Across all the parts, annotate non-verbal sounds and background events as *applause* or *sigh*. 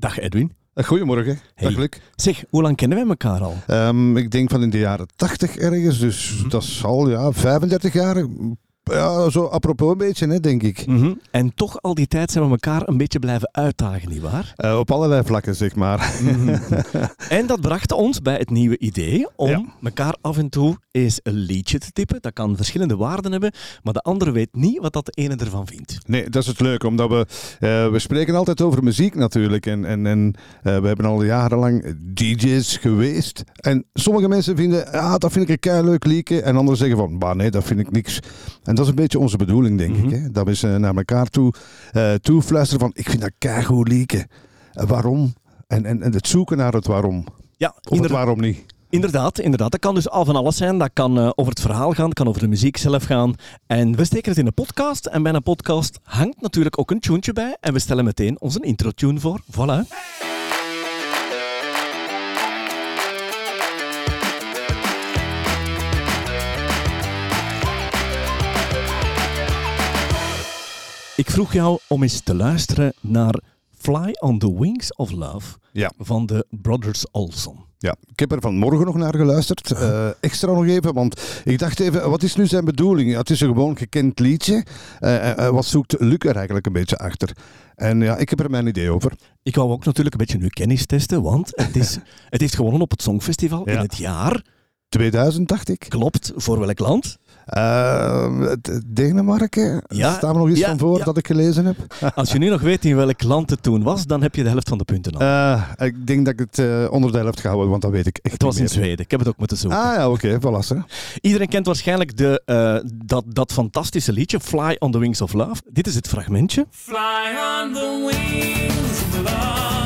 Dag Edwin. Eh, Goedemorgen, Hey. dag Luc. Zeg, hoe lang kennen wij elkaar al? Ehm, ik denk van in de jaren 80 ergens, dus Mhm. dat zal ja, 35 jaar. Ja, zo apropos een beetje, hè, denk ik. Mhm. En toch al die tijd zijn we elkaar een beetje blijven uitdagen, nietwaar? Eh, op allerlei vlakken, zeg maar. Mhm. *laughs* en dat bracht ons bij het nieuwe idee om Ja. elkaar af en toe eens een liedje te tippen. Dat kan verschillende waarden hebben, maar de andere weet niet wat dat de ene ervan vindt. Nee, dat is het leuke, omdat we, eh, we spreken altijd over muziek natuurlijk. En, en, en eh, we hebben al jarenlang DJ's geweest. En sommige mensen vinden, ja, dat vind ik een kei leuk liedje. En anderen zeggen van, bah, nee, dat vind ik niks. En dat is een beetje onze bedoeling, denk Mhm. ik. Hè? Dat we ze naar elkaar toe eh toefluisteren van, ik vind dat kei goed liedje. Eh, waarom? En, en, en het zoeken naar het waarom. Ja, Of het waarom niet. Inderdaad, inderdaad. Dat kan dus al van alles zijn. Dat kan eh, over het verhaal gaan, dat kan over de muziek zelf gaan. En we steken het in een podcast. En bij een podcast hangt natuurlijk ook een tuentje bij. En we stellen meteen onze intro-tune voor. Voilà. Ik vroeg jou om eens te luisteren naar Fly on the Wings of Love Ja. van de Brothers Olson. Ja, ik heb er vanmorgen nog naar geluisterd. Eh, extra nog even, want ik dacht even, wat is nu zijn bedoeling? Het is een gewoon gekend liedje. Eh, eh, wat zoekt Luc er eigenlijk een beetje achter? En ja, ik heb er mijn idee over. Ik wou ook natuurlijk een beetje uw kennis testen, want het, is, *laughs* het heeft gewonnen op het Songfestival in het jaar. 2000, dacht ik. Klopt, voor welk land? Eh, het- Denemarken? Ja, Daar staan we nog iets ja, van voor ja. dat ik gelezen heb. *laughs* Als je nu nog weet in welk land het toen was, dan heb je de helft van de punten al. Eh, ik denk dat ik het eh, onder de helft ga houden, want dat weet ik echt het was in. Zweden, ik heb het ook moeten zoeken. Ah ja, oké, voilà. hè. Iedereen kent waarschijnlijk de, eh, dat, dat fantastische liedje Fly on the Wings of Love. Dit is het fragmentje. Fly on the wings of love.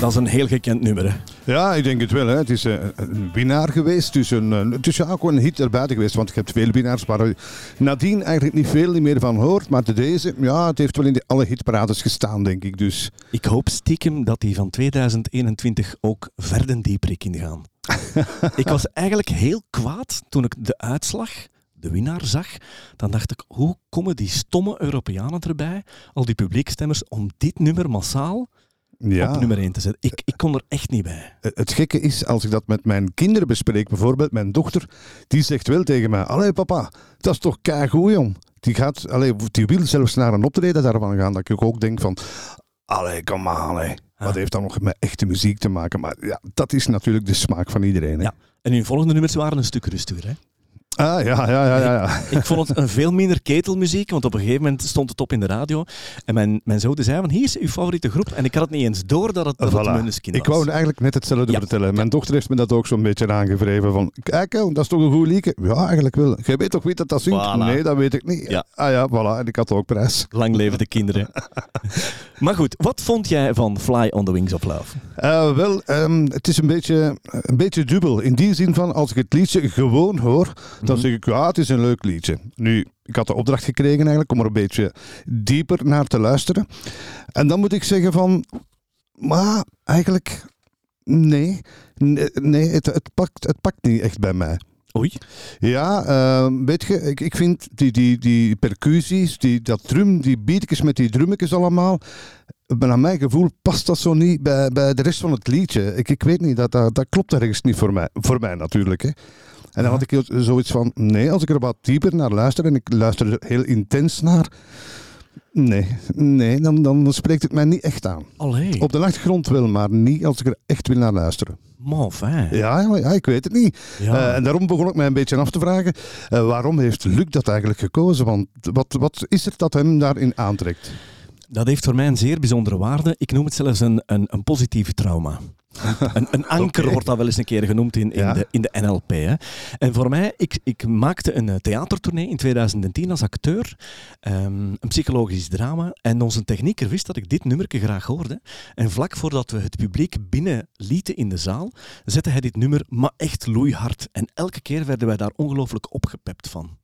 Dat is een heel gekend nummer. hè. Ja, ik denk het wel. Hè. Het is eh, een winnaar geweest. Dus een, een- het is ja ook een hit erbuiten geweest. Want je hebt veel winnaars waar nadien eigenlijk niet veel meer van hoort. Maar de deze, ja, het heeft wel in de, alle hitparades gestaan, denk ik. Dus Ik hoop stiekem dat die van 2021 ook verder dieper in gaan. *laughs* ik was eigenlijk heel kwaad toen ik de uitslag, de winnaar, zag. Dan dacht ik, hoe komen die stomme Europeanen erbij, al die publiekstemmers, om dit nummer massaal ja. op nummer 1 te zetten? Ik, ik kon er echt niet bij. Het gekke is, als ik dat met mijn kinderen bespreek, bijvoorbeeld mijn dochter, die zegt wel tegen mij: Allee, papa, dat is toch keigoed, jong. Die, gaat, allee, die wil zelfs naar een optreden daarvan gaan. Dat ik ook denk van: Allee, kom maar, allee. Wat Ah. heeft dat nog met echte muziek te maken? Maar ja, dat is natuurlijk de smaak van iedereen. Hè? Ja. En hun volgende nummers waren een stuk rustiger. Hè? Ah, ja, ja, ja. ja, ja. *laughs* Ik vond het een veel minder ketelmuziek, want op een gegeven moment stond het op in de radio. En mijn, mijn zoon zei van, hier is uw favoriete groep. En ik had het niet eens door dat het, dat het Voilà. Was. Ik wou eigenlijk net hetzelfde Ja. vertellen. Mijn dochter heeft me dat ook zo'n beetje aangevreven. Van, kijk, hè, dat is toch een goed liedje? Ja, eigenlijk wel. Jij weet toch wie dat dat zingt? Voilà. Nee, dat weet ik niet. Ja. Ah ja, voilà. En ik had ook prijs. Lang leven de *laughs* kinderen. maar goed, wat vond jij van Fly on the Wings of Love? Eh, wel, ehm, het is een beetje, een beetje dubbel. In die zin van, als ik het liedje gewoon hoor, dan zeg ik, ja, het is een leuk liedje. Nu, ik had de opdracht gekregen eigenlijk om er een beetje dieper naar te luisteren. En dan moet ik zeggen van, maar eigenlijk, nee. Nee, het, het, pakt, het pakt niet echt bij mij. Oei. Ja, ehm, weet je, ik, ik vind die, die, die percussies, die, dat drum, die beatjes met die drummetjes allemaal, naar mijn gevoel past dat zo niet bij, bij de rest van het liedje. Ik, ik weet niet, dat, dat, dat klopt ergens niet voor mij. Voor mij natuurlijk. Hè. En dan had ik zoiets van, nee, als ik er wat dieper naar luister en ik luister er heel intens naar, nee, nee dan, dan spreekt het mij niet echt aan. Allee. Op de achtergrond wel, maar niet als ik er echt wil naar luisteren. Fijn. Ja, ja, ja, ik weet het niet. Ja. Eh, en daarom begon ik mij een beetje af te vragen, eh, waarom heeft Luc dat eigenlijk gekozen? Want wat, wat is er dat hem daarin aantrekt? Dat heeft voor mij een zeer bijzondere waarde. Ik noem het zelfs een, een, een positief trauma. *laughs* Een, een anker wordt dat wel eens een keer genoemd in, in, Ja. de, in de NLP. Hè. En voor mij, ik, ik maakte een eh, theatertournee in 2010 als acteur. ehm, een psychologisch drama. En onze technieker wist dat ik dit nummerke graag hoorde. En vlak voordat we het publiek binnen lieten in de zaal, zette hij dit nummer maar echt loeihard. En elke keer werden wij daar ongelooflijk opgepept van.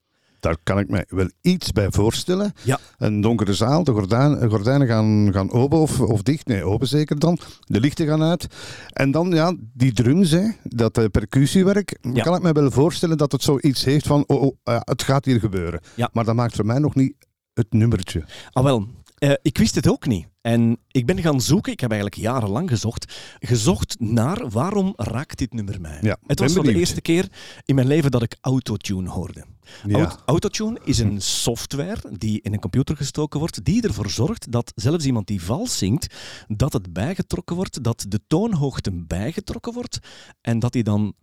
Daar kan ik mij wel iets bij voorstellen. Ja. Een donkere zaal, de gordijn, gordijnen gaan, gaan open of, of dicht. Nee, open zeker dan. De lichten gaan uit. En dan ja, die drums, hè, dat eh, percussiewerk. Ja. Kan ik me wel voorstellen dat het zoiets heeft van, oh, oh, eh, het gaat hier gebeuren. Ja. Maar dat maakt voor mij nog niet het nummertje? Ah wel, eh, ik wist het ook niet. En ik ben gaan zoeken, ik heb eigenlijk jarenlang gezocht, gezocht naar waarom raakt dit nummer mij. Ja, het was voor de eerste keer in mijn leven dat ik autotune hoorde. Ja. Autotune is een software die in een computer gestoken wordt, die ervoor zorgt dat zelfs iemand die vals zingt, dat het bijgetrokken wordt, dat de toonhoogte bijgetrokken wordt en dat hij dan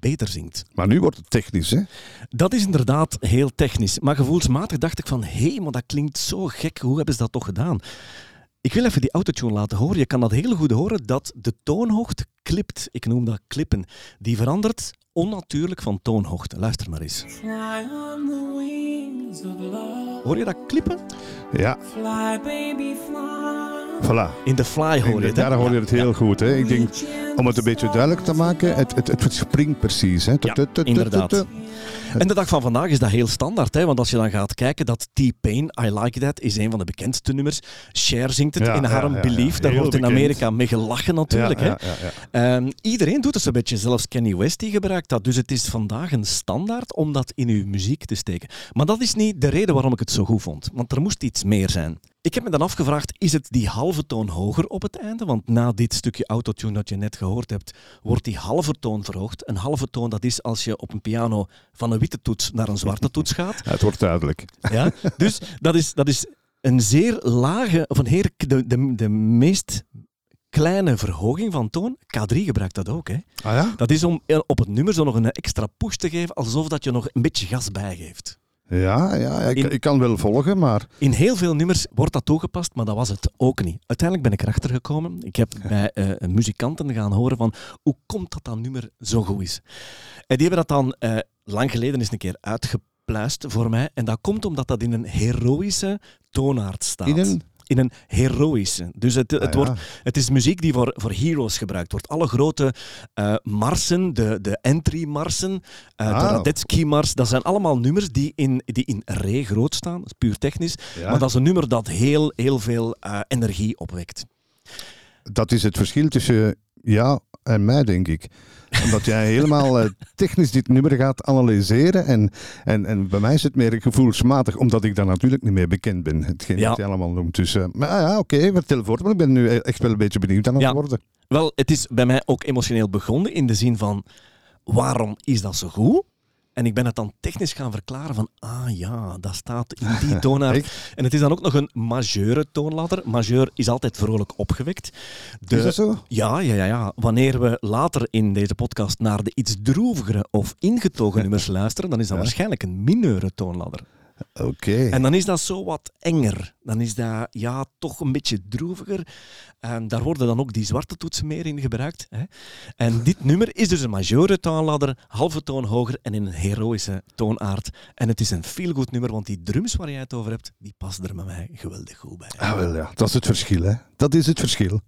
beter zingt. Maar nu wordt het technisch, hè? Dat is inderdaad heel technisch. Maar gevoelsmatig dacht ik van, hé, hey, maar dat klinkt zo gek. Hoe hebben ze dat toch gedaan? Ik wil even die autotune laten horen. Je kan dat heel goed horen dat de toonhoogte klipt. Ik noem dat klippen. Die verandert onnatuurlijk van toonhoogte. Luister maar eens. Fly on the wings of love. Hoor je dat klippen? Ja, Fly, baby, fly. Voilà. In de fly hoor je het. Daar hoor je het heel goed. Hè? Ik denk, om het een beetje duidelijk te maken, het, het, het springt precies. Hè? Inderdaad. En de dag van vandaag is dat heel standaard. Hè? Want als je dan gaat kijken, dat T-Pain, I Like That, is een van de bekendste nummers. Cher zingt het Ja, in ja, Harm ja, ja. Belief. Daar Heel wordt in bekend. Amerika mee gelachen natuurlijk. Hè? Ehm, iedereen doet het zo'n beetje, zelfs Kanye West die gebruikt dat. Dus het is vandaag een standaard om dat in uw muziek te steken. Maar dat is niet de reden waarom ik het zo goed vond, want er moest iets meer zijn. Ik heb me dan afgevraagd, is het die halve toon hoger op het einde? Want na dit stukje autotune dat je net gehoord hebt, wordt die halve toon verhoogd. Een halve toon, dat is als je op een piano van een witte toets naar een zwarte toets gaat. *laughs* Ja, het wordt duidelijk. Ja? Dus dat is, dat is een zeer lage, of een heer, de, de, de meest kleine verhoging van toon. K3 gebruikt dat ook. Hè? Ah ja? Dat is om eh, op het nummer zo nog een extra push te geven, alsof dat je nog een beetje gas bijgeeft. Ja, ja ik, In- ik kan wel volgen, maar In heel veel nummers wordt dat toegepast, maar dat was het ook niet. Uiteindelijk ben ik erachter gekomen. Ik heb bij eh, muzikanten gaan horen van hoe komt dat dat nummer zo goed is. En die hebben dat dan eh, lang geleden eens een keer uitgepluist voor mij. En dat komt omdat dat in een heroïsche toonaard staat. in een... in een heroïsche. Dus het, het, Ah, ja. wordt, het is muziek die voor, voor heroes gebruikt wordt. Alle grote eh, marsen, de, de entry-marsen, eh, de Ah. Radetzky-mars, dat zijn allemaal nummers die in, die in re groot staan, dat is puur technisch. Ja. Maar dat is een nummer dat heel, heel veel eh, energie opwekt. Dat is het verschil tussen jou en mij, denk ik. Omdat jij helemaal eh, technisch dit nummer gaat analyseren. En, en, en bij mij is het meer gevoelsmatig, omdat ik daar natuurlijk niet meer bekend ben. Hetgeen Ja. wat je allemaal noemt. Dus, eh, maar ja, oké, vertel voort. Maar ik ben nu echt wel een beetje benieuwd aan het Ja. worden. Wel, het is bij mij ook emotioneel begonnen in de zin van waarom is dat zo goed? En ik ben het dan technisch gaan verklaren van, ah ja, dat staat in die *laughs* toonaard. En het is dan ook nog een majeure toonladder. Majeur is altijd vrolijk opgewekt. De- Is dat zo? Ja, ja, ja, ja. Wanneer we later in deze podcast naar de iets droevigere of ingetogen *laughs* nummers luisteren, dan is dat Ja. waarschijnlijk een mineure toonladder. Oké. En dan is dat zo wat enger. Dan is dat ja, toch een beetje droeviger. En daar worden dan ook die zwarte toetsen meer in gebruikt. Hè. En dit nummer is dus een majeure toonladder, halve toon hoger en in een heroïsche toonaard. En het is een feel-good nummer, want die drums waar jij het over hebt, die passen er met mij geweldig goed bij. Ah, wel ja. Dat is het verschil, hè. Dat is het verschil.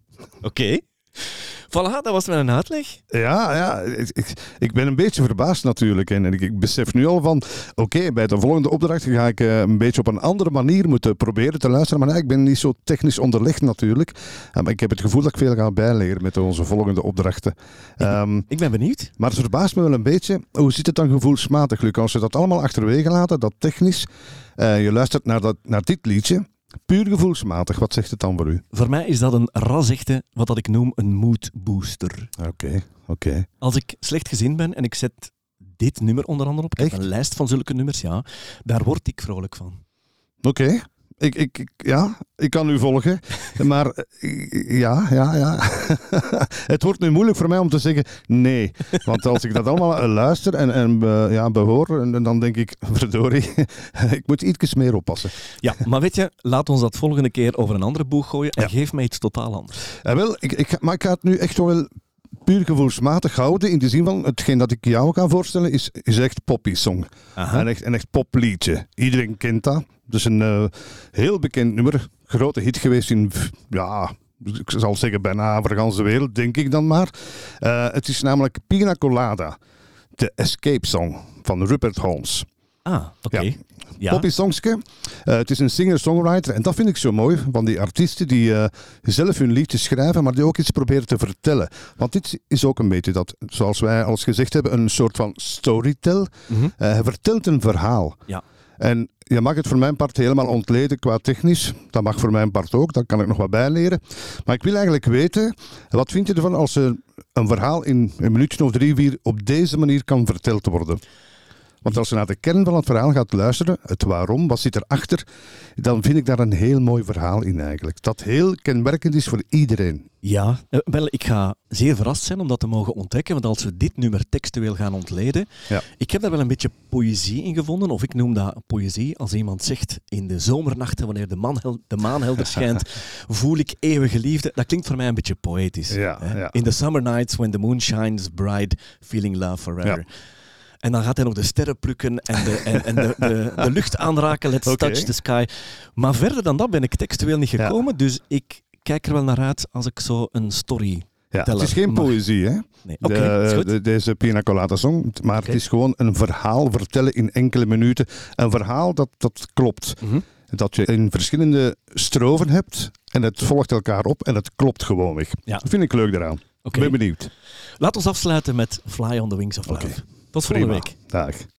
Oké. *laughs* Voilà, dat was mijn uitleg. Ja, ja ik, ik, ik ben een beetje verbaasd natuurlijk. En ik, ik besef nu al van, oké, bij de volgende opdracht ga ik eh, een beetje op een andere manier moeten proberen te luisteren. Maar nee, ik ben niet zo technisch onderlegd natuurlijk. Maar ik heb het gevoel dat ik veel ga bijleren met onze volgende opdrachten. Ehm, Ik ben benieuwd. maar het verbaast me wel een beetje, hoe zit het dan gevoelsmatig, Luc? Als je dat allemaal achterwege laten, dat technisch, eh, je luistert naar, dat, naar dit liedje, puur gevoelsmatig, wat zegt het dan voor u? Voor mij is dat een ras-echte, wat dat ik noem, een mood booster. Oké, oké. Als ik slecht gezind ben en ik zet dit nummer onder andere op, ik heb een lijst van zulke nummers, ja, daar word ik vrolijk van. Oké. Ik, ik, ik- ja, ik kan u volgen. *laughs* Maar eh, ja, ja, ja. *laughs* het wordt nu moeilijk voor mij om te zeggen nee. Want als ik dat allemaal eh, luister en, en eh, ja, behoor, en, dan denk ik, *laughs* verdorie, ik moet iets meer oppassen. Ja, maar weet je, laat ons dat volgende keer over een andere boeg gooien en Ja. geef mij iets totaal anders. Eh, wel, ik, ik, maar ik ga het nu echt wel puur gevoelsmatig houden. In de zin van, hetgeen dat ik jou ga voorstellen, is, is echt poppy song. Aha. Een echt, een echt popliedje. Iedereen kent dat. Is een eh, heel bekend nummer. Grote hit geweest in, ja, ik zal zeggen bijna over de wereld, denk ik dan maar. Eh, het is namelijk Pina Colada. De Escape Song van Rupert Holmes. Ah, oké. Ja. Ja. Poppy songske. Eh, het is een singer-songwriter. En dat vind ik zo mooi van die artiesten die eh, zelf hun liedjes schrijven, maar die ook iets proberen te vertellen. Want dit is ook een beetje dat, zoals wij al gezegd hebben, een soort van storytell. Mhm. Eh, hij vertelt een verhaal. Ja. En je mag het voor mijn part helemaal ontleden qua technisch. Dat mag voor mijn part ook, daar kan ik nog wat bijleren. Maar ik wil eigenlijk weten, wat vind je ervan als een verhaal in een minuutje of drie, vier op deze manier kan verteld worden? Want als je naar de kern van het verhaal gaat luisteren, het waarom, wat zit erachter, dan vind ik daar een heel mooi verhaal in eigenlijk. Dat heel kenmerkend is voor iedereen. Ja, eh, wel, ik ga zeer verrast zijn om dat te mogen ontdekken, want als we dit nummer textueel gaan ontleden, Ja. ik heb daar wel een beetje poëzie in gevonden, of ik noem dat poëzie, als iemand zegt in de zomernachten, wanneer de, man de maan helder schijnt, *laughs* voel ik eeuwige liefde. Dat klinkt voor mij een beetje poëtisch. Ja, ja. In the summer nights when the moon shines bright, feeling love forever. En dan gaat hij nog de sterren plukken en de, en, en de, de, de lucht aanraken. Let's touch the sky. Maar verder dan dat ben ik textueel niet Ja. gekomen. Dus ik kijk er wel naar uit als ik zo een story... Ja, het is geen poëzie, hè? Nee, De- de- deze Pina Colada Song. Maar het is gewoon een verhaal vertellen in enkele minuten. Een verhaal dat, dat klopt. Mhm. Dat je in verschillende stroven hebt en het volgt elkaar op en het klopt gewoon weg. Ja. Dat vind ik leuk daaraan. Ik ben benieuwd. Laat ons afsluiten met Fly on the Wings of Love. Tot volgende Prima. week. Dag.